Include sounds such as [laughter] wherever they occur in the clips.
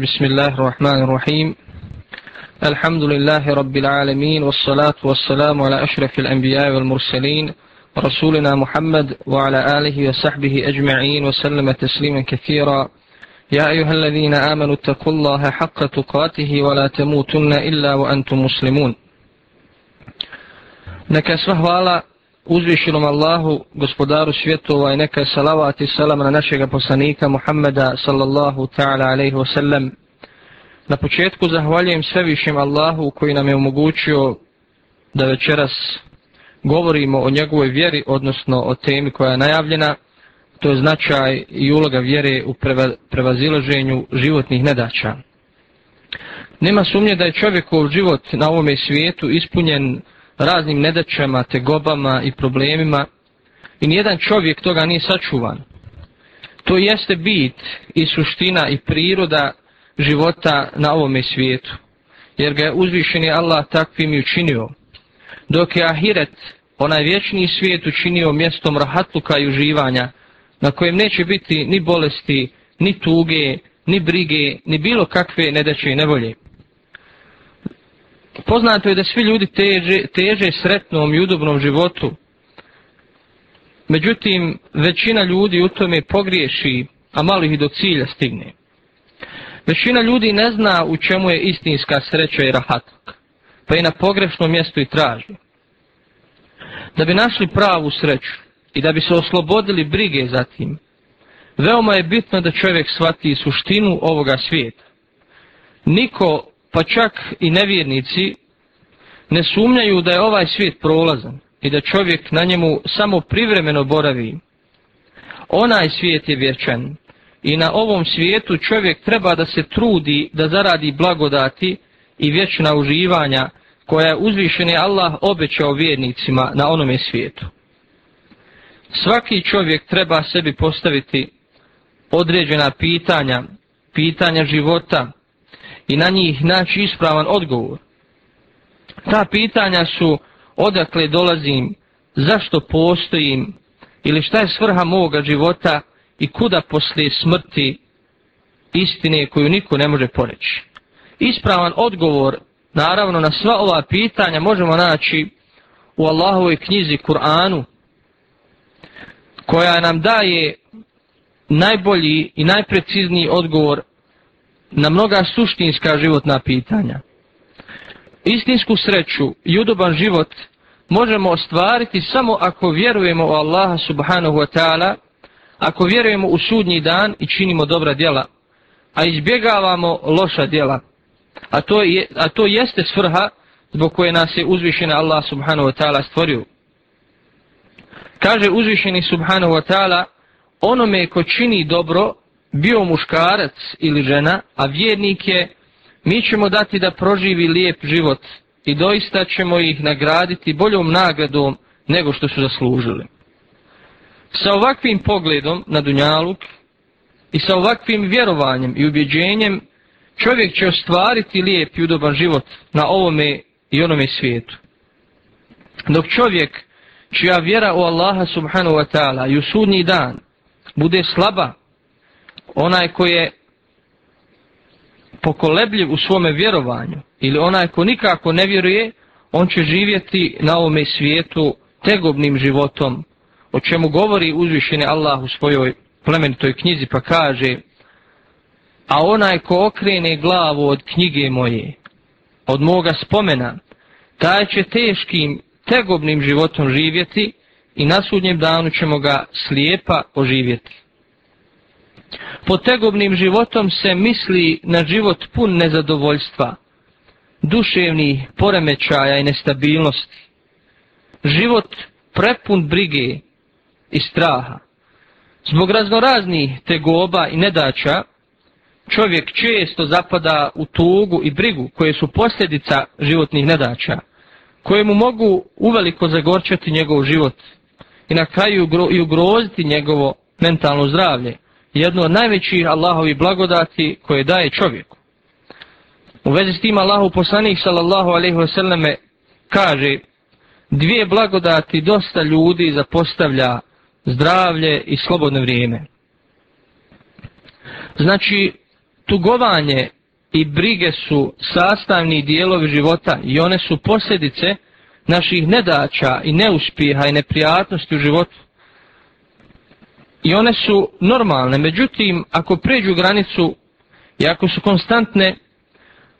بسم الله الرحمن الرحيم. الحمد لله رب العالمين والصلاة والسلام على أشرف الأنبياء والمرسلين رسولنا محمد وعلى آله وصحبه أجمعين وسلم تسليما كثيرا. يا أيها الذين آمنوا اتقوا الله حق تقاته ولا تموتن إلا وأنتم مسلمون. Neka sva uzvišenom Allahu, gospodaru svjetova i neka je salavat i salam na našega poslanika Muhammeda sallallahu ta'ala alaihi wa sallam. Na početku zahvaljujem svevišem Allahu koji nam je omogućio da večeras govorimo o njegovoj vjeri, odnosno o temi koja je najavljena, to je značaj i uloga vjere u preva, prevazilaženju životnih nedaća. Nema sumnje da je čovjekov život na ovome svijetu ispunjen raznim nedaćama, tegobama i problemima i nijedan čovjek toga nije sačuvan. To jeste bit i suština i priroda života na ovome svijetu, jer ga je uzvišeni Allah takvim i učinio. Dok je Ahiret, onaj vječni svijet, učinio mjestom rahatluka i uživanja, na kojem neće biti ni bolesti, ni tuge, ni brige, ni bilo kakve nedaće i nevolje. Poznato je da svi ljudi teže, teže sretnom i udobnom životu. Međutim, većina ljudi u tome pogriješi, a malo ih do cilja stigne. Većina ljudi ne zna u čemu je istinska sreća i rahatak, pa i na pogrešnom mjestu i traži. Da bi našli pravu sreću i da bi se oslobodili brige za tim, veoma je bitno da čovjek shvati suštinu ovoga svijeta. Niko pa čak i nevjernici, ne sumnjaju da je ovaj svijet prolazan i da čovjek na njemu samo privremeno boravi. Onaj svijet je vječan i na ovom svijetu čovjek treba da se trudi da zaradi blagodati i vječna uživanja koja je uzvišeni Allah obećao vjernicima na onome svijetu. Svaki čovjek treba sebi postaviti određena pitanja, pitanja života, i na njih naći ispravan odgovor. Ta pitanja su odakle dolazim, zašto postojim ili šta je svrha moga života i kuda poslije smrti istine koju niko ne može poreći. Ispravan odgovor, naravno, na sva ova pitanja možemo naći u Allahovoj knjizi Kur'anu, koja nam daje najbolji i najprecizniji odgovor na mnoga suštinska životna pitanja. Istinsku sreću i udoban život možemo ostvariti samo ako vjerujemo u Allaha subhanahu wa ta'ala, ako vjerujemo u sudnji dan i činimo dobra djela, a izbjegavamo loša djela. A to, je, a to jeste svrha zbog koje nas je uzvišena Allah subhanahu wa ta'ala stvorio. Kaže uzvišeni subhanahu wa ta'ala, onome ko čini dobro, bio muškarac ili žena, a vjernik je, mi ćemo dati da proživi lijep život i doista ćemo ih nagraditi boljom nagradom nego što su zaslužili. Sa ovakvim pogledom na Dunjaluk i sa ovakvim vjerovanjem i ubjeđenjem čovjek će ostvariti lijep i udoban život na ovome i onome svijetu. Dok čovjek čija vjera u Allaha subhanahu wa ta'ala i u sudnji dan bude slaba onaj ko je pokolebljiv u svome vjerovanju ili onaj ko nikako ne vjeruje, on će živjeti na ovome svijetu tegobnim životom, o čemu govori uzvišeni Allah u svojoj plemenitoj knjizi pa kaže a onaj ko okrene glavu od knjige moje, od moga spomena, taj će teškim, tegobnim životom živjeti i na sudnjem danu ćemo ga slijepa oživjeti. Pod tegobnim životom se misli na život pun nezadovoljstva, duševnih poremećaja i nestabilnosti. Život prepun brige i straha. Zbog raznoraznih tegoba i nedaća, čovjek često zapada u tugu i brigu koje su posljedica životnih nedaća, koje mu mogu uveliko zagorčati njegov život i na kraju i ugroziti njegovo mentalno zdravlje jedno od najvećih Allahovi blagodati koje daje čovjeku. U vezi s tim Allahu poslanik sallallahu alaihi wasallam kaže dvije blagodati dosta ljudi zapostavlja zdravlje i slobodno vrijeme. Znači, tugovanje i brige su sastavni dijelovi života i one su posljedice naših nedaća i neuspjeha i neprijatnosti u životu. I one su normalne, međutim, ako pređu granicu i ako su konstantne,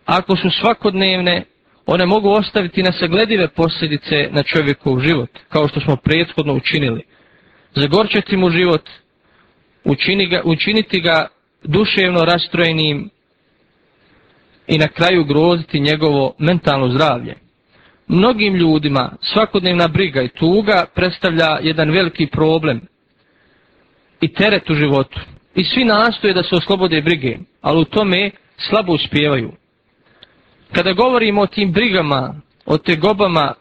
ako su svakodnevne, one mogu ostaviti nasagledive posljedice na čovjekov život, kao što smo prethodno učinili. Zagorčati mu život, učini ga, učiniti ga duševno rastrojenim i na kraju groziti njegovo mentalno zdravlje. Mnogim ljudima svakodnevna briga i tuga predstavlja jedan veliki problem i teret u životu. I svi nastoje da se oslobode brige, ali u tome slabo uspijevaju. Kada govorimo o tim brigama, o te gobama,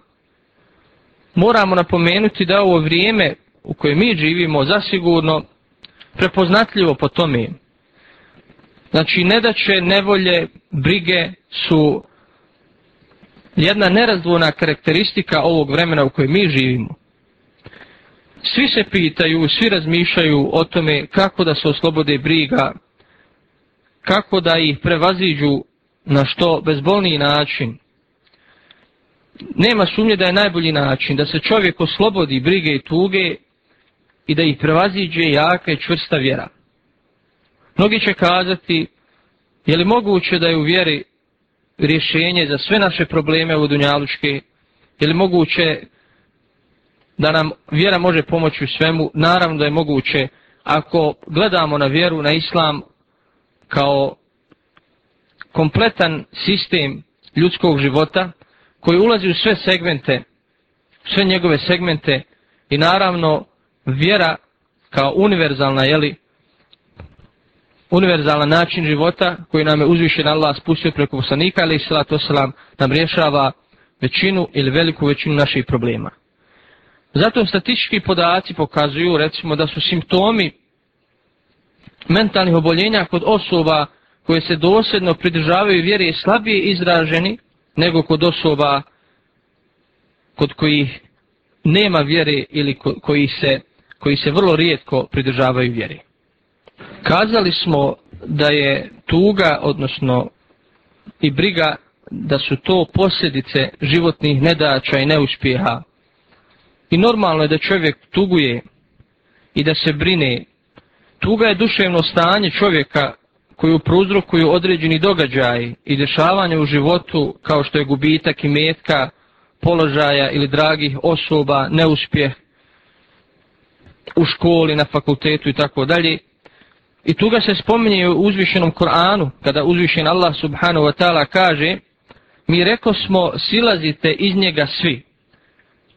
moramo napomenuti da ovo vrijeme u kojem mi živimo zasigurno prepoznatljivo po tome. Znači, nedaće, nevolje, brige su jedna nerazdvojna karakteristika ovog vremena u kojem mi živimo. Svi se pitaju, svi razmišljaju o tome kako da se oslobode briga, kako da ih prevaziđu na što bezbolniji način. Nema sumnje da je najbolji način da se čovjek oslobodi brige i tuge i da ih prevaziđe jaka i čvrsta vjera. Mnogi će kazati, je li moguće da je u vjeri rješenje za sve naše probleme u Dunjalučke? Je li moguće da nam vjera može pomoći u svemu? Naravno da je moguće ako gledamo na vjeru, na islam kao kompletan sistem ljudskog života koji ulazi u sve segmente, sve njegove segmente i naravno vjera kao univerzalna, jeli, univerzalan način života koji nam je uzvišen Allah spustio preko poslanika, ali i salatu nam rješava većinu ili veliku većinu naših problema. Zato statistički podaci pokazuju, recimo, da su simptomi mentalnih oboljenja kod osoba koje se dosljedno pridržavaju vjere slabije izraženi nego kod osoba kod kojih nema vjere ili koji se, koji se vrlo rijetko pridržavaju vjere. Kazali smo da je tuga, odnosno i briga, da su to posljedice životnih nedaća i neuspjeha. I normalno je da čovjek tuguje i da se brine. Tuga je duševno stanje čovjeka koju prouzrokuju određeni događaj i dešavanje u životu kao što je gubitak i metka, položaja ili dragih osoba, neuspjeh u školi, na fakultetu i tako dalje. I tuga se spominje u uzvišenom Koranu, kada uzvišen Allah subhanahu wa ta'ala kaže Mi reko smo, silazite iz njega svi.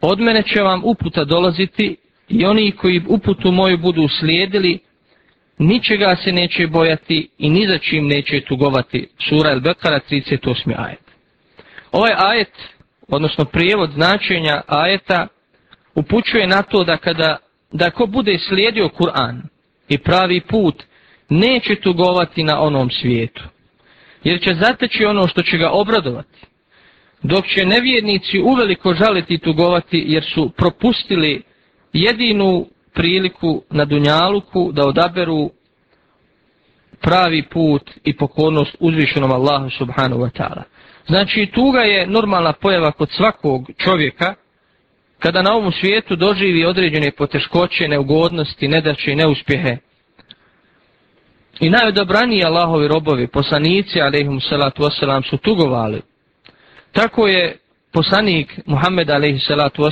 Od mene će vam uputa dolaziti i oni koji uputu moju budu slijedili, ničega se neće bojati i ni za čim neće tugovati. Sura El Bekara 38. ajet. Ovaj ajet, odnosno prijevod značenja ajeta, upućuje na to da kada da ko bude slijedio Kur'an i pravi put, neće tugovati na onom svijetu. Jer će zateći ono što će ga obradovati. Dok će nevjernici uveliko žaliti i tugovati jer su propustili jedinu priliku na Dunjaluku da odaberu pravi put i pokornost uzvišenom Allahu subhanahu wa ta'ala. Znači tuga je normalna pojava kod svakog čovjeka kada na ovom svijetu doživi određene poteškoće, neugodnosti, nedaće i neuspjehe. I najodobraniji Allahovi robovi, poslanici, alaihim salatu wasalam, su tugovali. Tako je poslanik Muhammed, a.s. salatu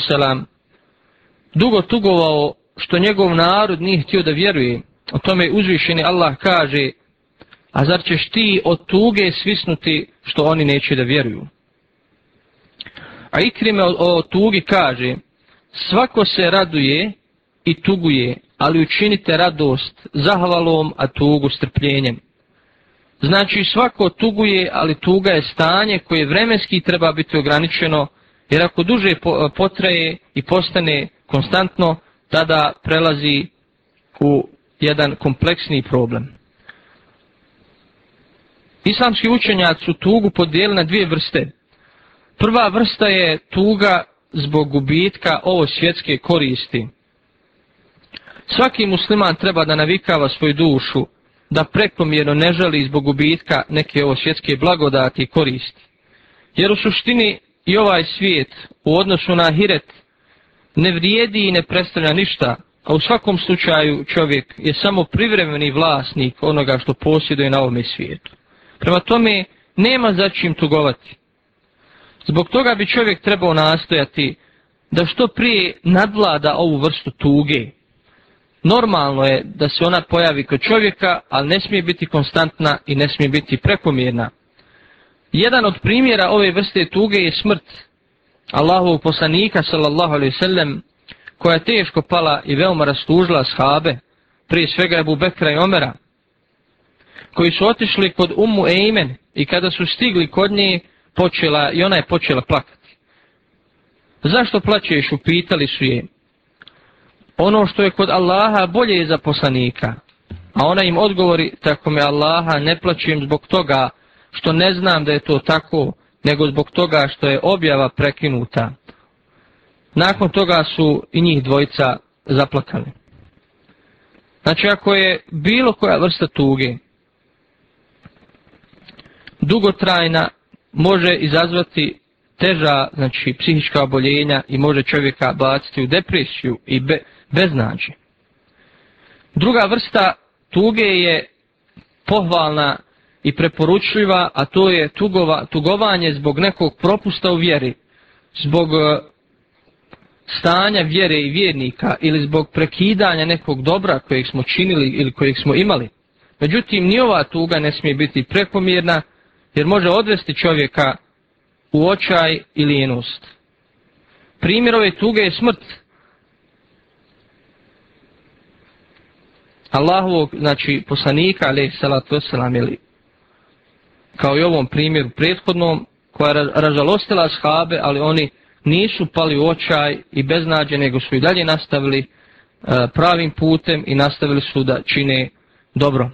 dugo tugovao što njegov narod nije htio da vjeruje. O tome uzvišeni Allah kaže, a zar ćeš ti od tuge svisnuti što oni neće da vjeruju? A Ikrime o, o tugi kaže, svako se raduje i tuguje, ali učinite radost zahvalom, a tugu strpljenjem. Znači svako tuguje, ali tuga je stanje koje vremenski treba biti ograničeno, jer ako duže potraje i postane konstantno, tada prelazi u jedan kompleksni problem. Islamski učenjaci su tugu podijeli na dvije vrste. Prva vrsta je tuga zbog gubitka ovo svjetske koristi. Svaki musliman treba da navikava svoju dušu da prekomjerno ne žali zbog gubitka neke ovo svjetske blagodati i koristi. Jer u suštini i ovaj svijet u odnosu na hiret ne vrijedi i ne predstavlja ništa, a u svakom slučaju čovjek je samo privremeni vlasnik onoga što posjeduje na ovom svijetu. Prema tome, nema za čim tugovati. Zbog toga bi čovjek trebao nastojati da što prije nadvlada ovu vrstu tuge. Normalno je da se ona pojavi kod čovjeka, ali ne smije biti konstantna i ne smije biti prekomjerna. Jedan od primjera ove vrste tuge je smrt Allahovog poslanika sallallahu alaihi sallam koja je teško pala i veoma rastužila shabe, prije svega Ebu Bekra i Omera, koji su otišli kod Ummu Eimen i kada su stigli kod nje, počela, i ona je počela plakati. Zašto plaćeš, upitali su je. Ono što je kod Allaha bolje je za poslanika. A ona im odgovori, tako me Allaha ne plaćujem zbog toga što ne znam da je to tako, nego zbog toga što je objava prekinuta. Nakon toga su i njih dvojica zaplakali. Znači, ako je bilo koja vrsta tuge dugotrajna, može izazvati teža, znači, psihička oboljenja i može čovjeka baciti u depresiju i be, beznađe. Druga vrsta tuge je pohvalna i preporučljiva, a to je tugova, tugovanje zbog nekog propusta u vjeri, zbog e, stanja vjere i vjernika ili zbog prekidanja nekog dobra kojeg smo činili ili kojeg smo imali. Međutim, ni ova tuga ne smije biti prekomjerna jer može odvesti čovjeka u očaj i lijenost. Primjer ove tuge je smrt. Allahovog, znači poslanika, ali salatu wasalam, ili kao i ovom primjeru prethodnom, koja je ražalostila shabe, ali oni nisu pali u očaj i beznađe, nego su i dalje nastavili e, pravim putem i nastavili su da čine dobro.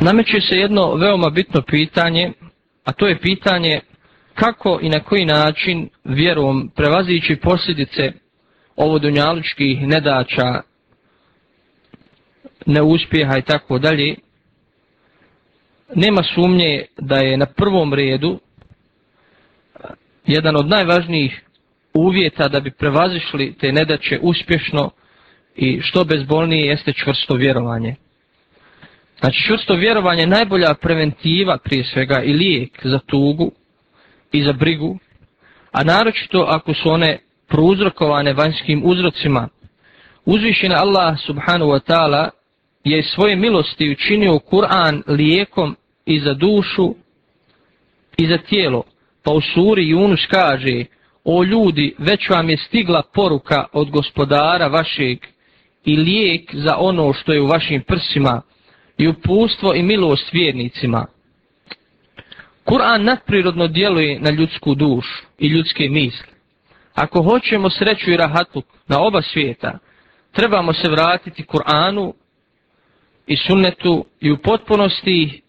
Nameće se jedno veoma bitno pitanje, a to je pitanje kako i na koji način vjerom prevazići posljedice ovodunjaličkih nedača, neuspjeha i tako dalje, nema sumnje da je na prvom redu jedan od najvažnijih uvjeta da bi prevazišli te nedaće uspješno i što bezbolnije jeste čvrsto vjerovanje. Znači čvrsto vjerovanje je najbolja preventiva prije svega i lijek za tugu i za brigu, a naročito ako su one prouzrokovane vanjskim uzrocima. Uzvišen Allah subhanahu wa ta'ala je svoje milosti učinio Kur'an lijekom i za dušu i za tijelo. Pa u suri Yunus kaže, o ljudi, već vam je stigla poruka od gospodara vašeg i lijek za ono što je u vašim prsima i upustvo i milost vjernicima. Kur'an nadprirodno djeluje na ljudsku dušu i ljudske misli. Ako hoćemo sreću i rahatluk na oba svijeta, trebamo se vratiti Kur'anu i sunnetu i u potpunosti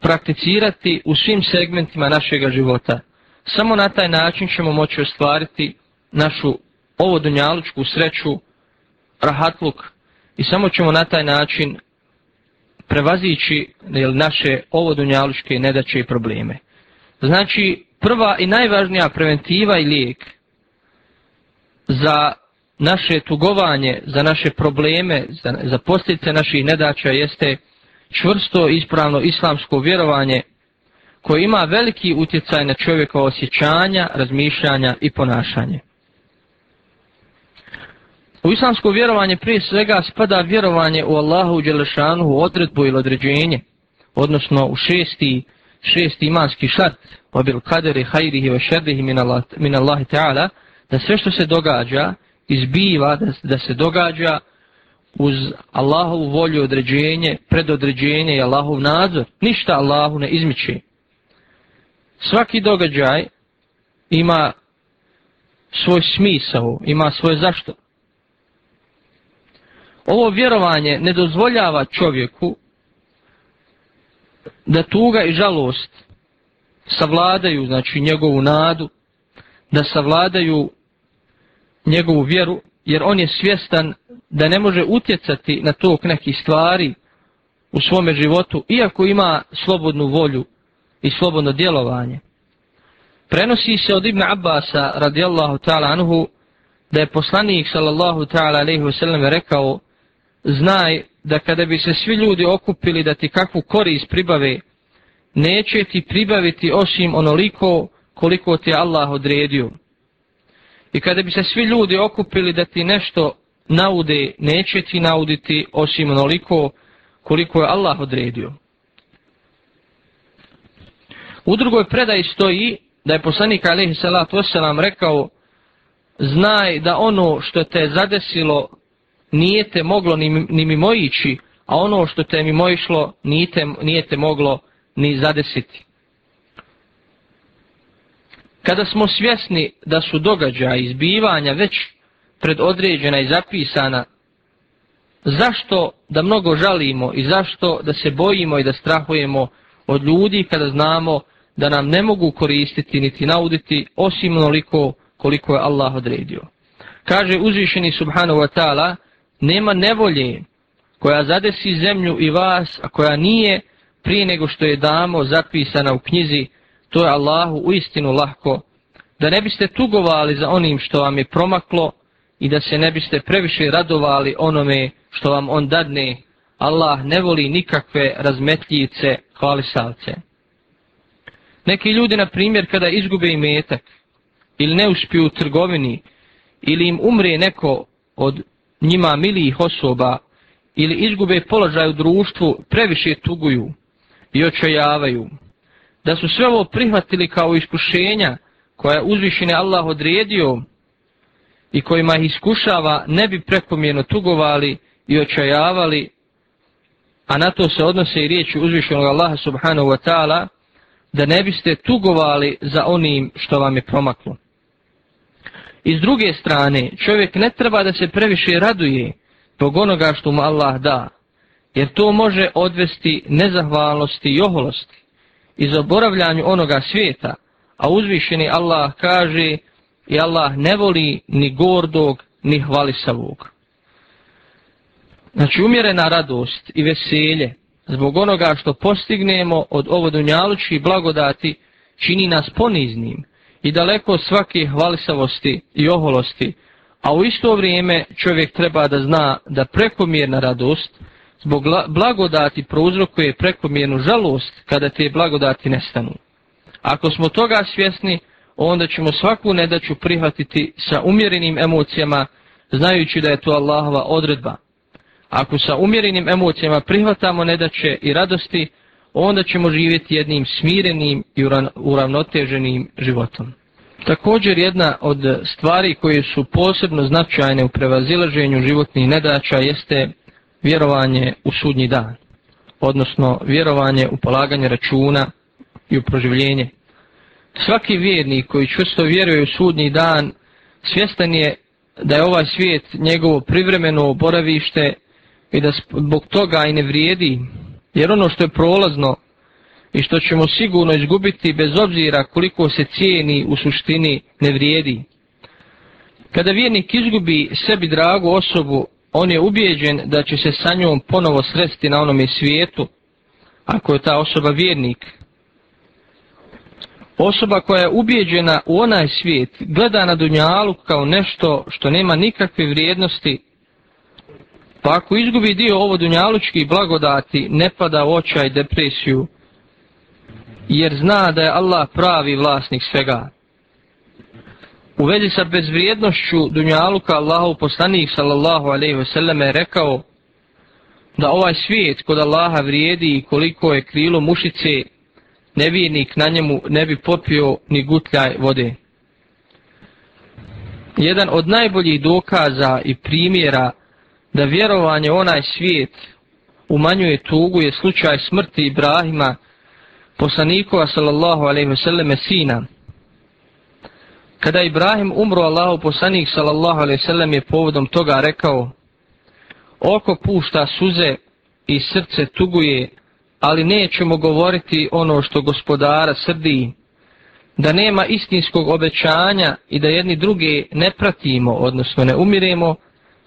prakticirati u svim segmentima našega života. Samo na taj način ćemo moći ostvariti našu ovodunjalučku sreću, rahatluk i samo ćemo na taj način prevazići naše ovodunjalučke nedaće i probleme. Znači, prva i najvažnija preventiva i lijek za naše tugovanje, za naše probleme, za, za posljedice naših nedaća jeste čvrsto ispravno islamsko vjerovanje koje ima veliki utjecaj na čovjekova osjećanja, razmišljanja i ponašanje. U islamsko vjerovanje prije svega spada vjerovanje u Allahu u Đelešanu u odredbu ili određenje, odnosno u šesti, šesti imanski šart, obil kaderi hajrihi ve šerdihi min Allahi ta'ala, da sve što se događa, izbiva, da, da se događa uz Allahovu volju određenje, predodređenje i Allahov nadzor. Ništa Allahu ne izmiče. Svaki događaj ima svoj smisao, ima svoje zašto. Ovo vjerovanje ne dozvoljava čovjeku da tuga i žalost savladaju znači njegovu nadu, da savladaju njegovu vjeru, jer on je svjestan da ne može utjecati na tok nekih stvari u svome životu, iako ima slobodnu volju i slobodno djelovanje. Prenosi se od Ibn Abbasa radijallahu ta'ala anhu da je poslanik sallallahu ta'ala alaihi wasallam rekao znaj da kada bi se svi ljudi okupili da ti kakvu korist pribave, neće ti pribaviti osim onoliko koliko ti Allah odredio. I kada bi se svi ljudi okupili da ti nešto naude, neće ti nauditi osim onoliko koliko je Allah odredio. U drugoj predaji stoji da je poslanik alaihi salatu wasalam rekao znaj da ono što te zadesilo nije te moglo ni, ni mimojići, a ono što te mimojišlo nije te, nije te moglo ni zadesiti. Kada smo svjesni da su događaja izbivanja već predodređena i zapisana, zašto da mnogo žalimo i zašto da se bojimo i da strahujemo od ljudi kada znamo da nam ne mogu koristiti niti nauditi osim onoliko koliko je Allah odredio. Kaže uzvišeni subhanahu wa ta'ala, nema nevolje koja zadesi zemlju i vas, a koja nije prije nego što je damo zapisana u knjizi, to je Allahu u istinu lahko, da ne biste tugovali za onim što vam je promaklo i da se ne biste previše radovali onome što vam on dadne, Allah ne voli nikakve razmetljice hvalisalce. Neki ljudi, na primjer, kada izgube imetak ili ne uspiju u trgovini ili im umre neko od njima milijih osoba ili izgube položaj u društvu, previše tuguju i očajavaju. Da su sve ovo prihvatili kao iskušenja koja je uzvišene Allah odredio i kojima ih iskušava, ne bi prekomjerno tugovali i očajavali, a na to se odnose i riječi uzvišenog Allaha subhanahu wa ta'ala, da ne biste tugovali za onim što vam je promaklo. I s druge strane, čovjek ne treba da se previše raduje tog onoga što mu Allah da, jer to može odvesti nezahvalnosti i oholosti i zaboravljanju onoga svijeta, a uzvišeni Allah kaže i Allah ne voli ni gordog ni hvalisavog. Znači umjerena radost i veselje zbog onoga što postignemo od ovodunjalučkih blagodati čini nas poniznim i daleko svake hvalisavosti i oholosti, a u isto vrijeme čovjek treba da zna da prekomjerna radost zbog blagodati prouzrokuje prekomjernu žalost kada te blagodati nestanu. Ako smo toga svjesni, onda ćemo svaku nedaću prihvatiti sa umjerenim emocijama, znajući da je to Allahova odredba. Ako sa umjerenim emocijama prihvatamo nedaće i radosti, onda ćemo živjeti jednim smirenim i uravnoteženim životom. Također jedna od stvari koje su posebno značajne u prevazilaženju životnih nedaća jeste vjerovanje u sudnji dan, odnosno vjerovanje u polaganje računa i u proživljenje. Svaki vjernik koji čvrsto vjeruje u sudnji dan svjestan je da je ovaj svijet njegovo privremeno boravište i da zbog toga i ne vrijedi, jer ono što je prolazno i što ćemo sigurno izgubiti bez obzira koliko se cijeni u suštini ne vrijedi. Kada vjernik izgubi sebi dragu osobu, on je ubijeđen da će se sa njom ponovo sresti na onome svijetu, ako je ta osoba vjernik. Osoba koja je ubijeđena u onaj svijet gleda na dunjalu kao nešto što nema nikakve vrijednosti Pa ako izgubi dio ovo dunjalučki blagodati, ne pada u očaj depresiju, jer zna da je Allah pravi vlasnik svega. U vezi sa bezvrijednošću dunjaluka Allahu poslanik sallallahu alaihi ve selleme je rekao da ovaj svijet kod Allaha vrijedi i koliko je krilo mušice, nevjernik na njemu ne bi popio ni gutljaj vode. Jedan od najboljih dokaza i primjera da vjerovanje onaj svijet umanjuje tugu je slučaj smrti Ibrahima, poslanikova sallallahu alaihi vseleme sina. Kada Ibrahim umro Allahu poslanik sallallahu alaihi vseleme je povodom toga rekao Oko pušta suze i srce tuguje, ali nećemo govoriti ono što gospodara srdi, da nema istinskog obećanja i da jedni druge ne pratimo, odnosno ne umiremo,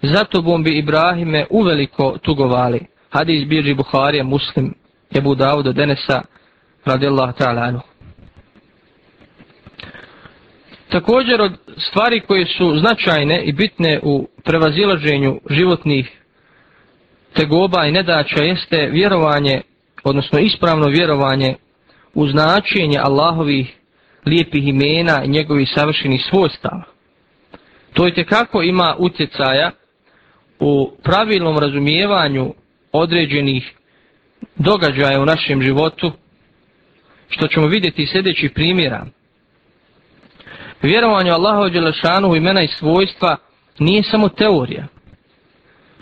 zato bom bi Ibrahime uveliko tugovali. hadis bilži Buharija, Muslim, Ebu Dawud od Denesa, radijallahu ta'ala anu. Također od stvari koje su značajne i bitne u prevazilaženju životnih tegoba i nedaća jeste vjerovanje, odnosno ispravno vjerovanje u značenje Allahovih lijepih imena i njegovih savršenih svojstava. To je kako ima utjecaja u pravilnom razumijevanju određenih događaja u našem životu, što ćemo vidjeti iz sljedećih primjera. Vjerovanje u Allaha Đelešanu u imena i svojstva nije samo teorija.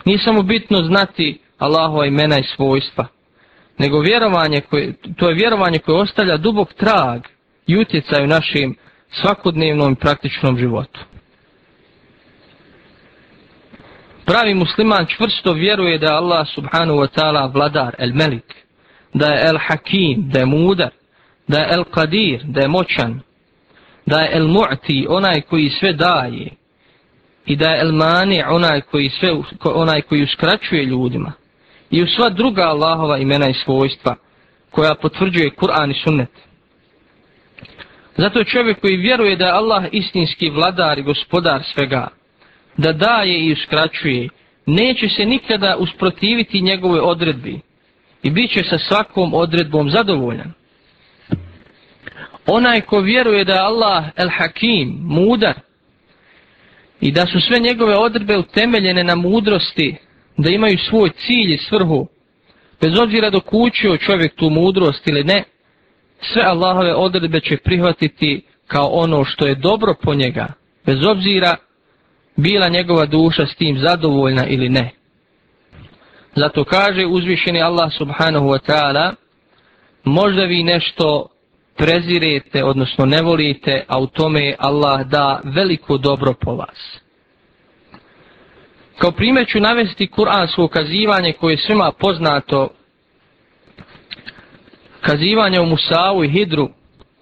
Nije samo bitno znati Allahova imena i svojstva, nego vjerovanje koje, to je vjerovanje koje ostavlja dubok trag i utjecaj u našem svakodnevnom i praktičnom životu. Pravi musliman čvrsto vjeruje da je Allah subhanahu wa ta'ala vladar, el melik, da je el hakim, da je mudar, da je el qadir, da je moćan, da je el mu'ti, onaj koji sve daje, i da je el mani, onaj koji, sve, onaj koji uskraćuje ljudima, i u sva druga Allahova imena i svojstva, koja potvrđuje Kur'an i sunnet. Zato čovjek koji vjeruje da je Allah istinski vladar i gospodar svega, da daje i uskraćuje, neće se nikada usprotiviti njegove odredbi i bit će sa svakom odredbom zadovoljan. Onaj ko vjeruje da je Allah el hakim, mudar, i da su sve njegove odredbe utemeljene na mudrosti, da imaju svoj cilj i svrhu, bez obzira dok učio čovjek tu mudrost ili ne, sve Allahove odredbe će prihvatiti kao ono što je dobro po njega, bez obzira bila njegova duša s tim zadovoljna ili ne. Zato kaže uzvišeni Allah subhanahu wa ta'ala, možda vi nešto prezirete, odnosno ne volite, a u tome Allah da veliko dobro po vas. Kao primjer ću navesti kuransko kazivanje koje je svima poznato, kazivanje u Musavu i Hidru,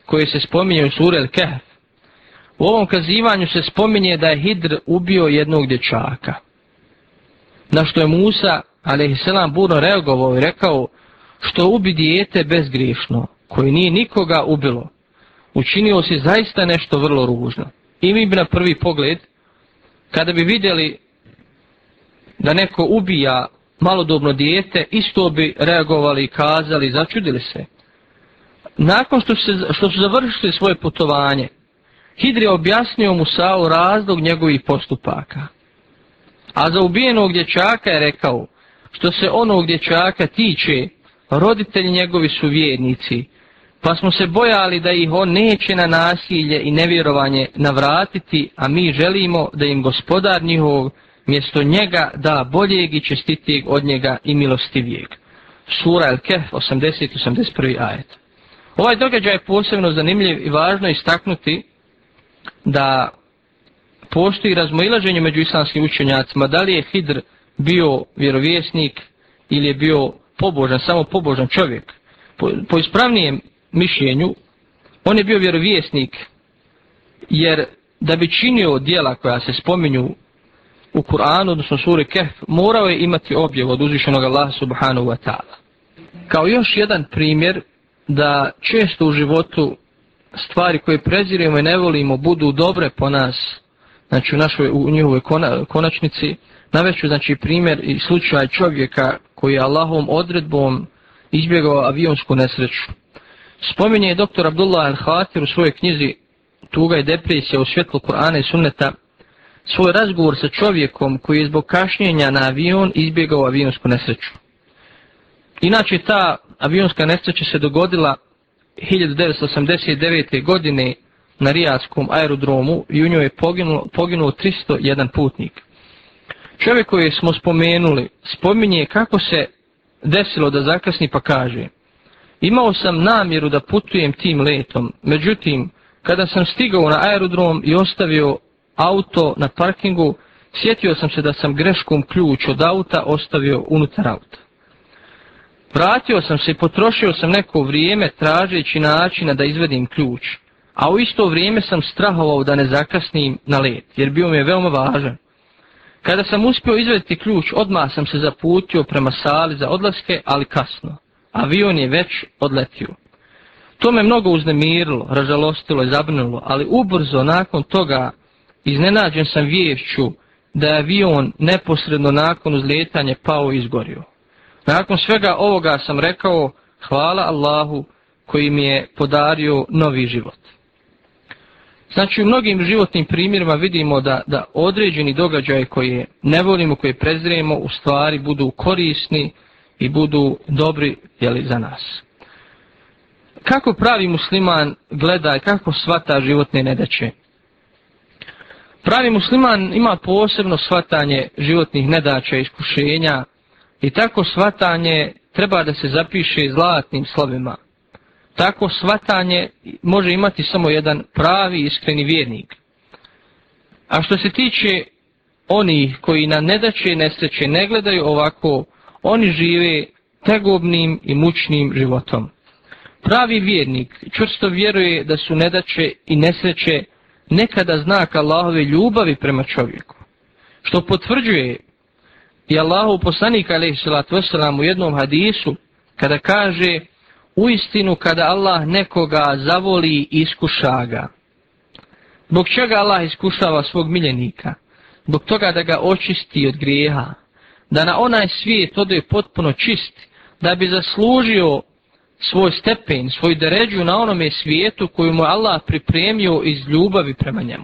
koje se spominje u suri Al-Kahf. U ovom kazivanju se spominje da je Hidr ubio jednog dječaka. Na što je Musa, a.s. burno reagovao i rekao, što ubi dijete bezgriješno, koji nije nikoga ubilo, učinio si zaista nešto vrlo ružno. I mi bi na prvi pogled, kada bi vidjeli da neko ubija malodobno dijete, isto bi reagovali i kazali, začudili se. Nakon što, se, što su završili svoje putovanje, Hidri je objasnio Musa'u razlog njegovih postupaka. A za ubijenog dječaka je rekao, što se onog dječaka tiče, roditelji njegovi su vjernici, pa smo se bojali da ih on neće na nasilje i nevjerovanje navratiti, a mi želimo da im gospodar njihov mjesto njega da boljeg i čestitijeg od njega i milostivijeg. Sura El-Kehf, 80-81. ajet. Ovaj događaj je posebno zanimljiv i važno istaknuti da postoji razmoilaženje među islamskim učenjacima, da li je Hidr bio vjerovjesnik ili je bio pobožan, samo pobožan čovjek. Po, po ispravnijem mišljenju, on je bio vjerovjesnik, jer da bi činio dijela koja se spominju u Kur'anu, odnosno suri Kehf, morao je imati objev od uzvišenog Allaha subhanahu wa ta'ala. Kao još jedan primjer da često u životu stvari koje prezirimo i ne volimo budu dobre po nas, znači u, našoj, u njihovoj kona, konačnici, naveću znači primjer i slučaj čovjeka koji je Allahovom odredbom izbjegao avionsku nesreću. Spominje je doktor Abdullah Al-Hatir u svojoj knjizi Tuga i depresija u svjetlu Kur'ana i sunneta svoj razgovor sa čovjekom koji je zbog kašnjenja na avion izbjegao avionsku nesreću. Inače ta avionska nesreća se dogodila 1989. godine na Rijaskom aerodromu i u njoj je poginuo, poginuo 301 putnik. Čovjek koji smo spomenuli spominje kako se desilo da zakasni pa kaže Imao sam namjeru da putujem tim letom, međutim, kada sam stigao na aerodrom i ostavio auto na parkingu, sjetio sam se da sam greškom ključ od auta ostavio unutar auta. Vratio sam se i potrošio sam neko vrijeme tražeći načina da izvedim ključ, a u isto vrijeme sam strahovao da ne zakasnim na let, jer bio mi je veoma važan. Kada sam uspio izvediti ključ, odmah sam se zaputio prema sali za odlaske, ali kasno. Avion je već odletio. To me mnogo uznemirilo, ražalostilo i zabrnulo, ali ubrzo nakon toga iznenađen sam viješću da je avion neposredno nakon uzletanja pao i izgorio. Nakon svega ovoga sam rekao hvala Allahu koji mi je podario novi život. Znači u mnogim životnim primjerima vidimo da, da određeni događaje koje ne volimo, koje prezrijemo, u stvari budu korisni i budu dobri jeli, za nas. Kako pravi musliman gleda i kako svata životne nedaće? Pravi musliman ima posebno svatanje životnih nedaća i iskušenja i tako svatanje treba da se zapiše zlatnim slovima. Tako svatanje može imati samo jedan pravi iskreni vjernik. A što se tiče oni koji na nedaće i nesreće ne gledaju ovako, oni žive tegobnim i mučnim životom. Pravi vjernik čvrsto vjeruje da su nedaće i nesreće nekada znak Allahove ljubavi prema čovjeku. Što potvrđuje i Allahu poslanik a.s. u jednom hadisu kada kaže u istinu kada Allah nekoga zavoli i iskuša ga. Zbog čega Allah iskušava svog miljenika? Zbog toga da ga očisti od grijeha. Da na onaj svijet ode potpuno čist. Da bi zaslužio svoj stepen, svoj deređu na onome svijetu koju mu Allah pripremio iz ljubavi prema njemu.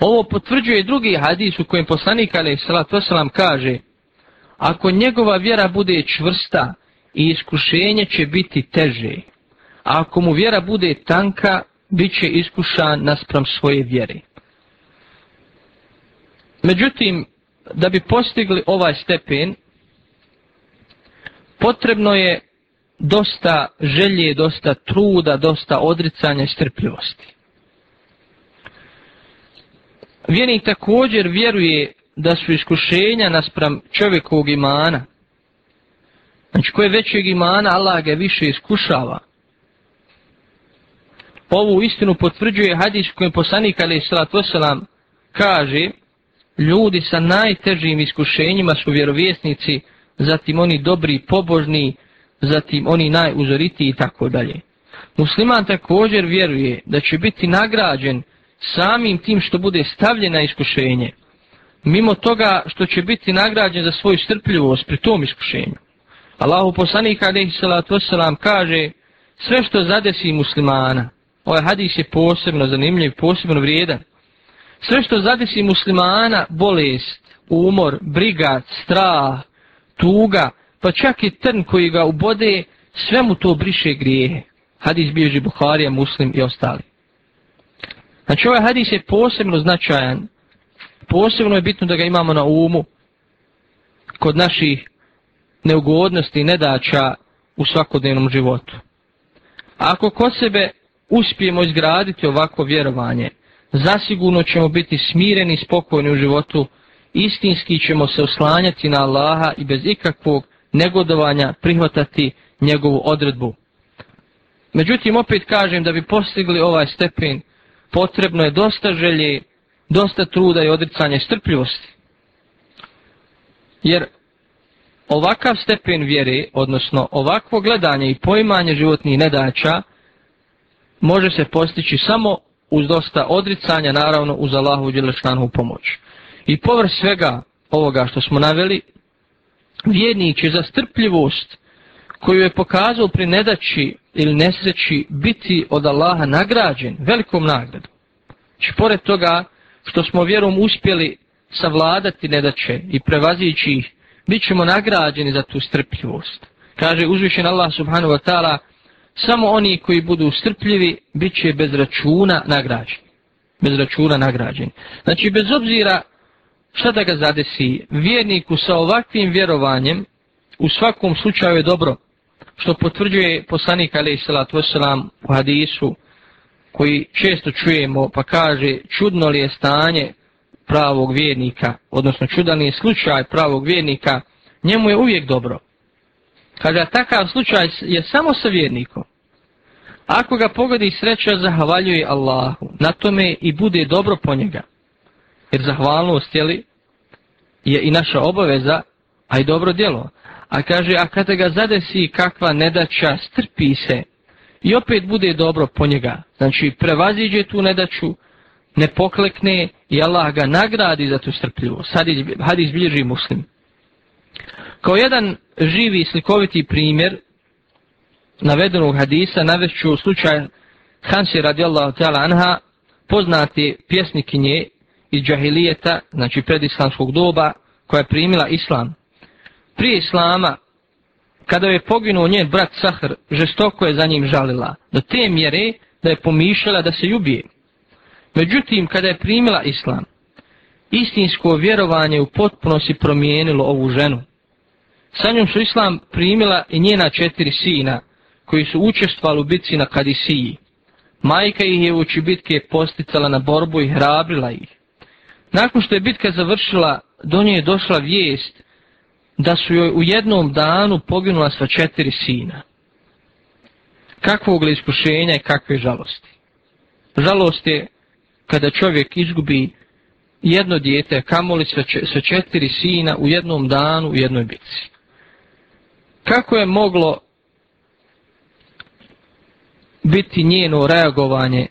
Ovo potvrđuje drugi hadis u kojem poslanik alaih salatu kaže Ako njegova vjera bude čvrsta i iskušenje će biti teže, a ako mu vjera bude tanka, bit će iskušan naspram svoje vjere. Međutim, da bi postigli ovaj stepen, potrebno je dosta želje, dosta truda, dosta odricanja i strpljivosti. Vjernik također vjeruje da su iskušenja naspram čovjekovog imana. Znači koje većeg imana Allah ga više iskušava. Ovu istinu potvrđuje hadis kojem poslanik ali salatu wasalam kaže ljudi sa najtežim iskušenjima su vjerovjesnici, zatim oni dobri pobožni, zatim oni najuzoritiji i tako dalje. Musliman također vjeruje da će biti nagrađen samim tim što bude stavljen na iskušenje, mimo toga što će biti nagrađen za svoju strpljivost pri tom iskušenju. Allahu poslanik alaihi salatu wasalam kaže sve što zadesi muslimana, ovaj hadis je posebno zanimljiv, posebno vrijedan, sve što zadesi muslimana, bolest, umor, briga, strah, tuga, pa čak i trn koji ga ubode, sve mu to briše grijehe. Hadis bioži Buharija, muslim i ostali. Znači ovaj hadis je posebno značajan, posebno je bitno da ga imamo na umu kod naših neugodnosti i nedača u svakodnevnom životu. Ako kod sebe uspijemo izgraditi ovako vjerovanje, zasigurno ćemo biti smireni i spokojni u životu, istinski ćemo se oslanjati na Allaha i bez ikakvog negodovanja prihvatati njegovu odredbu. Međutim, opet kažem da bi postigli ovaj stepen, potrebno je dosta želje, dosta truda i odricanja i strpljivosti. Jer ovakav stepen vjere, odnosno ovakvo gledanje i poimanje životnih nedaća, može se postići samo uz dosta odricanja, naravno uz Allahu Đelešanu pomoć. I povr svega ovoga što smo naveli, vjernik će za strpljivost koju je pokazao pri nedaći ili nesreći biti od Allaha nagrađen velikom nagradom. Či pored toga što smo vjerom uspjeli savladati nedaće i prevazići ih, bit ćemo nagrađeni za tu strpljivost. Kaže uzvišen Allah subhanahu wa ta'ala, samo oni koji budu strpljivi, bit će bez računa nagrađeni. Bez računa nagrađeni. Znači, bez obzira šta da ga zadesi, vjerniku sa ovakvim vjerovanjem, u svakom slučaju je dobro, što potvrđuje poslanik alaih salatu wasalam u hadisu, koji često čujemo, pa kaže, čudno li je stanje pravog vjernika, odnosno čudan je slučaj pravog vjernika, njemu je uvijek dobro. Kaže, takav slučaj je samo sa vjernikom. Ako ga pogodi sreća, zahvaljuje Allahu, na tome i bude dobro po njega. jer zahvalnost jeli, je i naša obaveza, a i dobro djelo. A kaže, a kada ga zadesi kakva nedaća, strpi se i opet bude dobro po njega. Znači, prevaziđe tu nedaću, ne poklekne i Allah ga nagradi za tu strpljivost. Hadis bilježi muslim. Kao jedan živi slikoviti primjer navedenog hadisa navešću slučaj Hansi radijallahu ta'ala anha, poznati pjesnikinje iz džahilijeta, znači predislamskog doba, koja je primila islam. Prije islama, kada je poginuo njen brat Sahr, žestoko je za njim žalila, do te mjere da je pomišljala da se ljubije. Međutim, kada je primila islam, istinsko vjerovanje u potpunosti promijenilo ovu ženu. Sa njom su islam primila i njena četiri sina, koji su učestvali u bitci na Kadisiji. Majka ih je uči bitke posticala na borbu i hrabrila ih. Nakon što je bitka završila, do nje je došla vijest da su joj u jednom danu poginula sva četiri sina. Kakvog li iskušenja i kakve žalosti? Žalost je kada čovjek izgubi jedno dijete, kamoli sve četiri sina u jednom danu u jednoj bitci. Kako je moglo biti njeno reagovanje?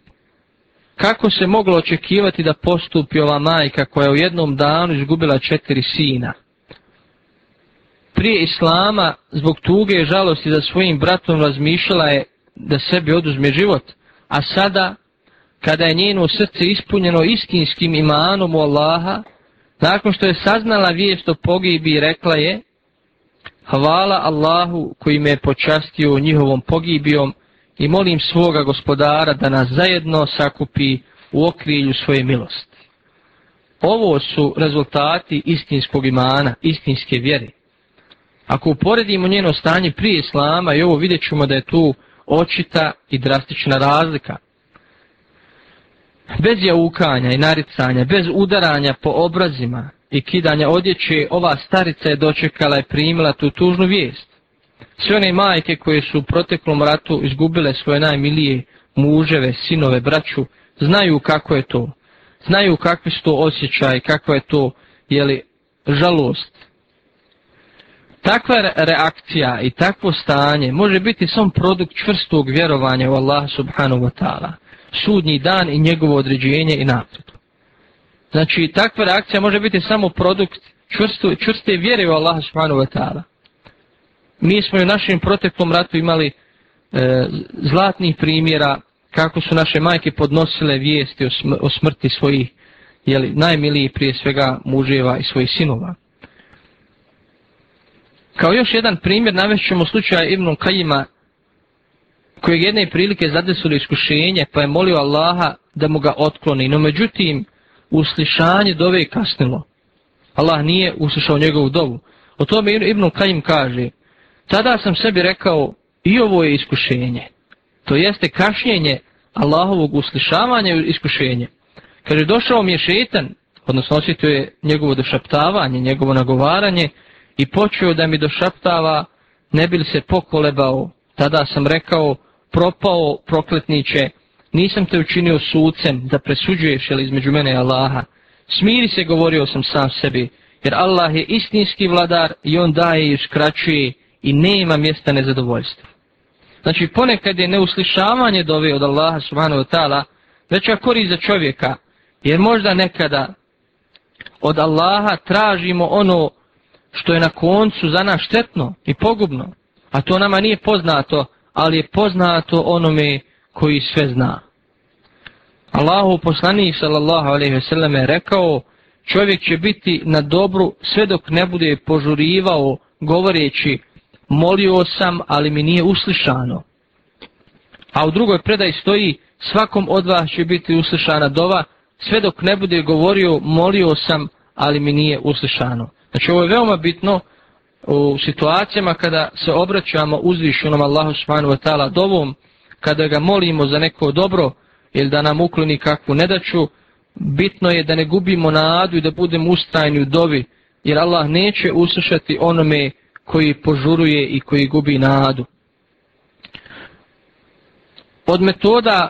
Kako se moglo očekivati da postupi ova majka koja je u jednom danu izgubila četiri sina? Prije Islama, zbog tuge i žalosti za svojim bratom razmišljala je da sebi oduzme život, a sada kada je njeno srce ispunjeno istinskim imanom u Allaha, nakon što je saznala vijest o pogibi, rekla je Hvala Allahu koji me je počastio njihovom pogibijom i molim svoga gospodara da nas zajedno sakupi u okrilju svoje milosti. Ovo su rezultati istinskog imana, istinske vjere. Ako uporedimo njeno stanje prije Islama i ovo vidjet ćemo da je tu očita i drastična razlika bez jaukanja i naricanja, bez udaranja po obrazima i kidanja odjeće, ova starica je dočekala i primila tu tužnu vijest. Sve one majke koje su u proteklom ratu izgubile svoje najmilije muževe, sinove, braću, znaju kako je to. Znaju kakvi su to osjećaj, kakva je to jeli, žalost. Takva reakcija i takvo stanje može biti sam produkt čvrstog vjerovanja u Allah subhanahu wa ta'ala sudnji dan i njegovo određenje i napred. Znači, takva reakcija može biti samo produkt čvrstu, čvrste vjere u Allaha subhanahu wa ta'ala. Mi smo u našem proteklom ratu imali e, zlatnih primjera kako su naše majke podnosile vijesti o, o smrti svojih jeli, najmiliji prije svega muževa i svojih sinova. Kao još jedan primjer navešćemo slučaja Ibn Kajima kojeg jedne prilike zadesilo iskušenje, pa je molio Allaha da mu ga otkloni. No međutim, uslišanje dove je kasnilo. Allah nije uslišao njegovu dovu. O tome Ibn Kajim kaže, tada sam sebi rekao, i ovo je iskušenje. To jeste kašnjenje Allahovog uslišavanja i iskušenje. Kaže, došao mi je šetan, odnosno osjetio je njegovo došaptavanje, njegovo nagovaranje i počeo da mi došaptava, ne bi se pokolebao. Tada sam rekao, propao prokletniče, nisam te učinio sucem da presuđuješ ili između mene i Allaha. Smiri se, govorio sam sam sebi, jer Allah je istinski vladar i on daje i uskraćuje i nema mjesta nezadovoljstva. Znači ponekad je neuslišavanje dove od Allaha subhanahu wa ta'ala veća korist za čovjeka, jer možda nekada od Allaha tražimo ono što je na koncu za nas štetno i pogubno, a to nama nije poznato, ali je poznato onome koji sve zna. Allahu poslanik sallallahu alejhi ve selleme je rekao čovjek će biti na dobru sve dok ne bude požurivao govoreći molio sam ali mi nije uslišano. A u drugoj predaji stoji svakom od vas će biti uslišana dova sve dok ne bude govorio molio sam ali mi nije uslišano. Znači ovo je veoma bitno u situacijama kada se obraćamo uzvišenom Allahu subhanahu wa ta'ala dovom, kada ga molimo za neko dobro ili da nam ukloni kakvu nedaću, bitno je da ne gubimo nadu i da budemo ustrajni u dovi, jer Allah neće uslušati onome koji požuruje i koji gubi nadu. Od metoda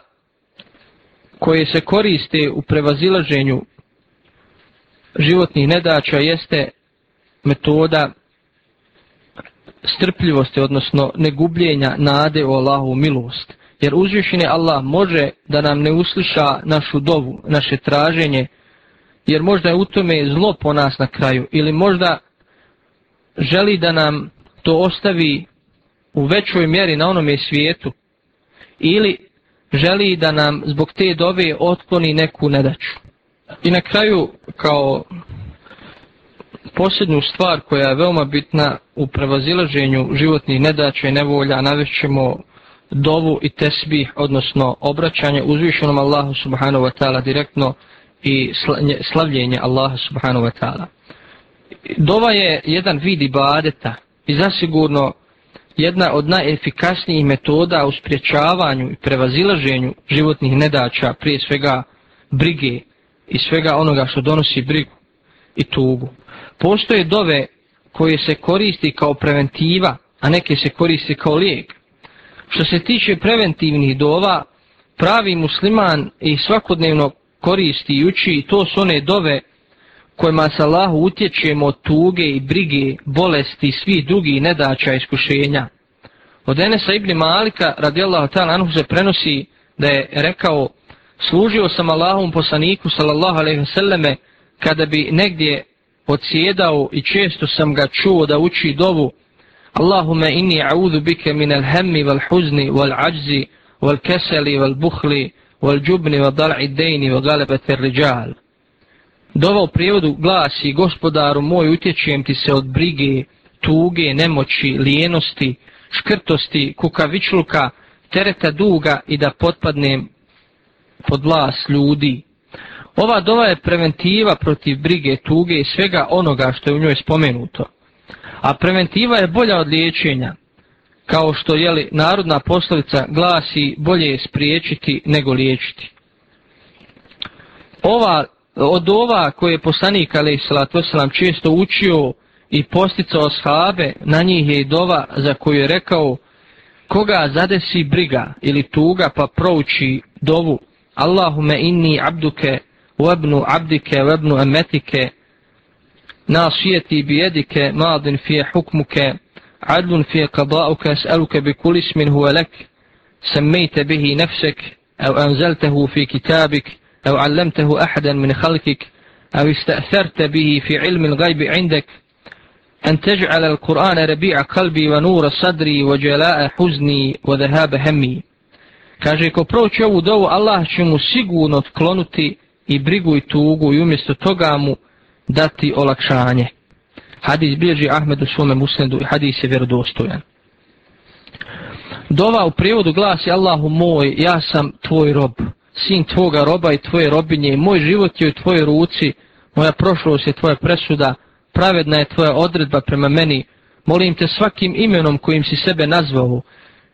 koje se koriste u prevazilaženju životnih nedaća jeste metoda strpljivosti, odnosno negubljenja nade u Allahu milost. Jer uzvišeni Allah može da nam ne usliša našu dovu, naše traženje, jer možda je u tome zlo po nas na kraju, ili možda želi da nam to ostavi u većoj mjeri na onome svijetu, ili želi da nam zbog te dove otkloni neku nedaću. I na kraju, kao posljednju stvar koja je veoma bitna u prevazilaženju životnih nedaća i nevolja, navešćemo dovu i tesbih, odnosno obraćanje uzvišenom Allahu subhanahu wa ta'ala direktno i slavljenje Allaha subhanahu wa ta'ala. Dova je jedan vid ibadeta i zasigurno jedna od najefikasnijih metoda u spriječavanju i prevazilaženju životnih nedaća, prije svega brige i svega onoga što donosi brigu i tugu. Postoje dove koje se koristi kao preventiva, a neke se koristi kao lijek. Što se tiče preventivnih dova, pravi musliman i svakodnevno koristi i uči, to su one dove kojima se Allahu utječemo od tuge i brige, bolesti i svih drugih nedača iskušenja. Od Enesa ibn Malika radijallahu ta'ala anhu se prenosi da je rekao služio sam Allahom poslaniku sallallahu alaihi wasallame kada bi negdje odsjedao i često sam ga čuo da uči dovu Allahume inni a'udhu bike min al-hammi wal-huzni wal-ajzi wal-keseli wal-buhli wal-jubni wal-dal'i dejni wal-galebete riđal. Dova u prijevodu glasi gospodaru moj utječem ti se od brige, tuge, nemoći, lijenosti, škrtosti, kukavičluka, tereta duga i da potpadnem pod vlas ljudi. Ova dova je preventiva protiv brige, tuge i svega onoga što je u njoj spomenuto. A preventiva je bolja od liječenja, kao što je li narodna poslovica glasi bolje je spriječiti nego liječiti. Ova, od ova koje je poslanik Ali Salatu Veselam često učio i posticao shabe, na njih je i dova za koju je rekao koga zadesi briga ili tuga pa prouči dovu Allahume inni abduke وابن عبدك وابن أمتك ناصيتي بيدك ماض في حكمك عدل في قضاءك أسألك بكل اسم هو لك سميت به نفسك أو أنزلته في كتابك أو علمته أحدا من خلقك أو استأثرت به في علم الغيب عندك. أن تجعل القرآن ربيع قلبي ونور صدري وجلاء حزني وذهاب همي. Kaže, ko proći ovu dovu, Allah i brigu i tugu i umjesto toga mu dati olakšanje. Hadis bilježi Ahmed u svome musnedu i hadis je vjerodostojan. Dova u prijevodu glasi Allahu moj, ja sam tvoj rob, sin tvoga roba i tvoje robinje, moj život je u tvojoj ruci, moja prošlost je tvoja presuda, pravedna je tvoja odredba prema meni, molim te svakim imenom kojim si sebe nazvao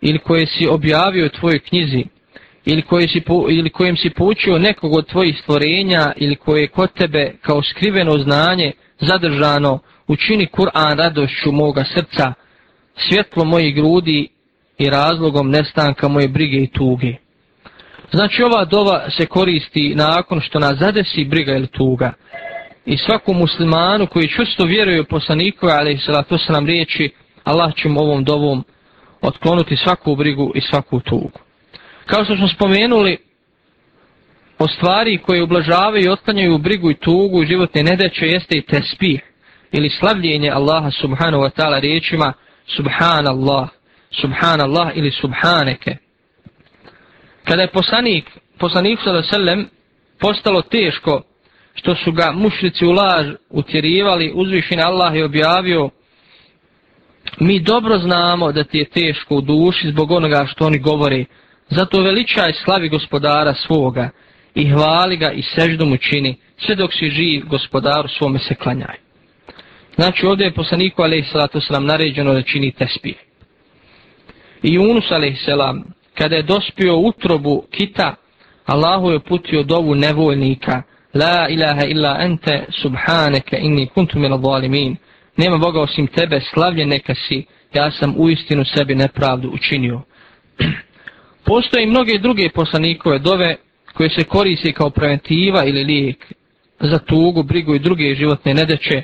ili koje si objavio u tvojoj knjizi, ili, koji si, ili kojem si poučio nekog od tvojih stvorenja ili koje je kod tebe kao skriveno znanje zadržano, učini Kur'an radošću moga srca, svjetlo mojih grudi i razlogom nestanka moje brige i tuge. Znači ova dova se koristi nakon što nas zadesi briga ili tuga. I svakom muslimanu koji čusto vjeruje poslaniku, ali se to se nam riječi, Allah će mu ovom dovom otklonuti svaku brigu i svaku tugu. Kao što smo spomenuli, o stvari koje ublažavaju i otklanjaju brigu i tugu životne nedeće jeste i tespih ili slavljenje Allaha subhanahu wa ta'ala riječima subhanallah, subhanallah ili subhaneke. Kada je poslanik, poslanik sallallahu sellem postalo teško što su ga mušrici u laž utjerivali, uzvišen Allah je objavio mi dobro znamo da ti je teško u duši zbog onoga što oni govori Zato veličaj slavi gospodara svoga i hvali ga i seždu mu čini, sve dok si živ gospodaru svome se klanjaj. Znači ovdje je poslaniku a.s. naređeno da čini tespih. I Yunus a.s. kada je dospio utrobu kita, Allahu je putio dovu nevoljnika, La ilaha illa ente subhaneke inni kuntu mila zalimin. Nema Boga osim tebe, slavljen neka si, ja sam u istinu sebi nepravdu učinio. [clears throat] Postoje i mnoge druge poslanikove dove koje se koriste kao preventiva ili lijek za tugu, brigu i druge životne nedeće,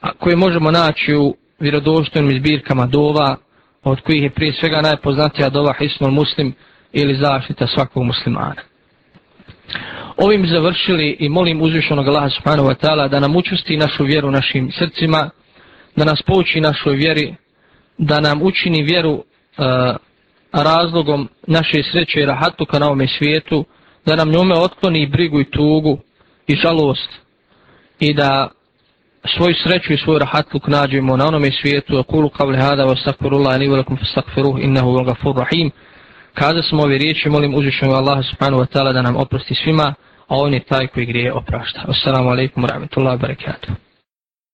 a koje možemo naći u vjerodostojnim izbirkama dova, od kojih je prije svega najpoznatija dova Hisnul Muslim ili zaštita svakog muslimana. Ovim završili i molim uzvišenog Allaha subhanahu wa ta'ala da nam učusti našu vjeru našim srcima, da nas pouči našoj vjeri, da nam učini vjeru uh, razlogom naše sreće i rahatuka na ovome svijetu, da nam njome otkloni brigu i tugu i žalost i da svoju sreću i svoj rahatluk nađemo na onome svijetu, kulu kavli hada wa stakfirullah, ili velikum stakfiruh innahu vel gafur rahim. Kada smo ove riječi, molim uzvišenog Allaha subhanahu wa ta'ala da nam oprosti svima, a on je taj koji grije oprašta. Assalamu alaikum wa rahmatullahi wa barakatuh.